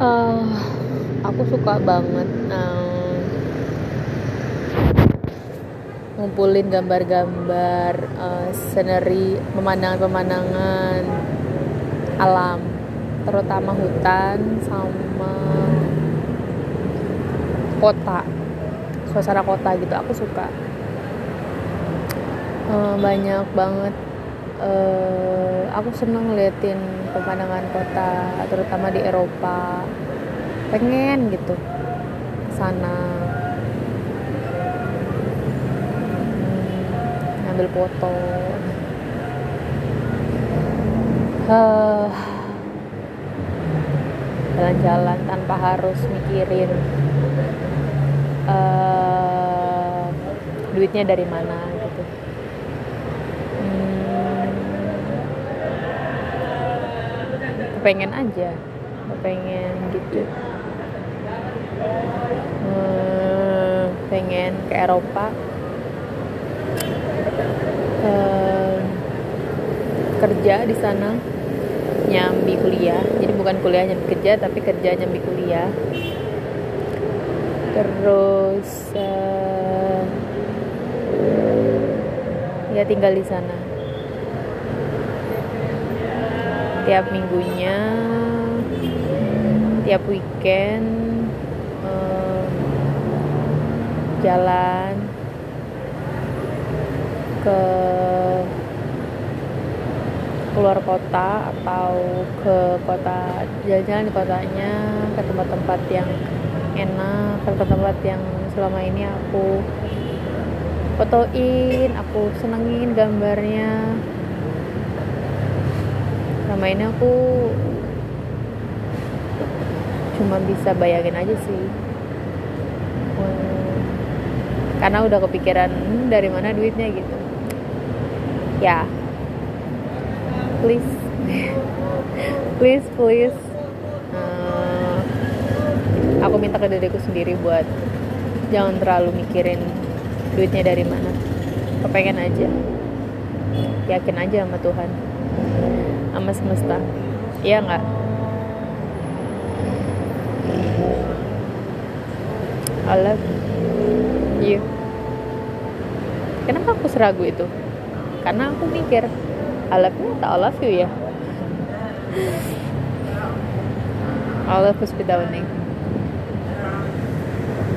uh, aku suka banget um, ngumpulin gambar-gambar uh, scenery pemandangan-pemandangan alam terutama hutan sama kota suasana kota gitu aku suka. Uh, banyak banget uh, aku seneng ngeliatin pemandangan kota terutama di Eropa. Pengen gitu sana. Hmm, ngambil foto. Uh, jalan-jalan tanpa harus mikirin uh, duitnya dari mana gitu hmm, pengen aja pengen gitu. Hmm, pengen ke Eropa. Uh, kerja di sana nyambi kuliah. Jadi bukan kuliah nyambi kerja tapi kerja nyambi kuliah. Terus uh, ya tinggal di sana tiap minggunya tiap weekend uh, jalan ke keluar kota atau ke kota jalan-jalan di kotanya ke tempat-tempat yang enak ke tempat-tempat yang selama ini aku fotoin aku senengin gambarnya selama ini aku cuma bisa bayangin aja sih. Karena udah kepikiran hmm, dari mana duitnya? gitu. Ya. Please. Please please. Uh, aku minta ke diriku sendiri buat jangan terlalu mikirin duitnya dari mana. Kepengen aja. Yakin aja sama Tuhan sama semesta. Iya nggak? I love you. Kenapa aku seragu itu? Karena aku mikir I love you atau I love you ya? I love hospitality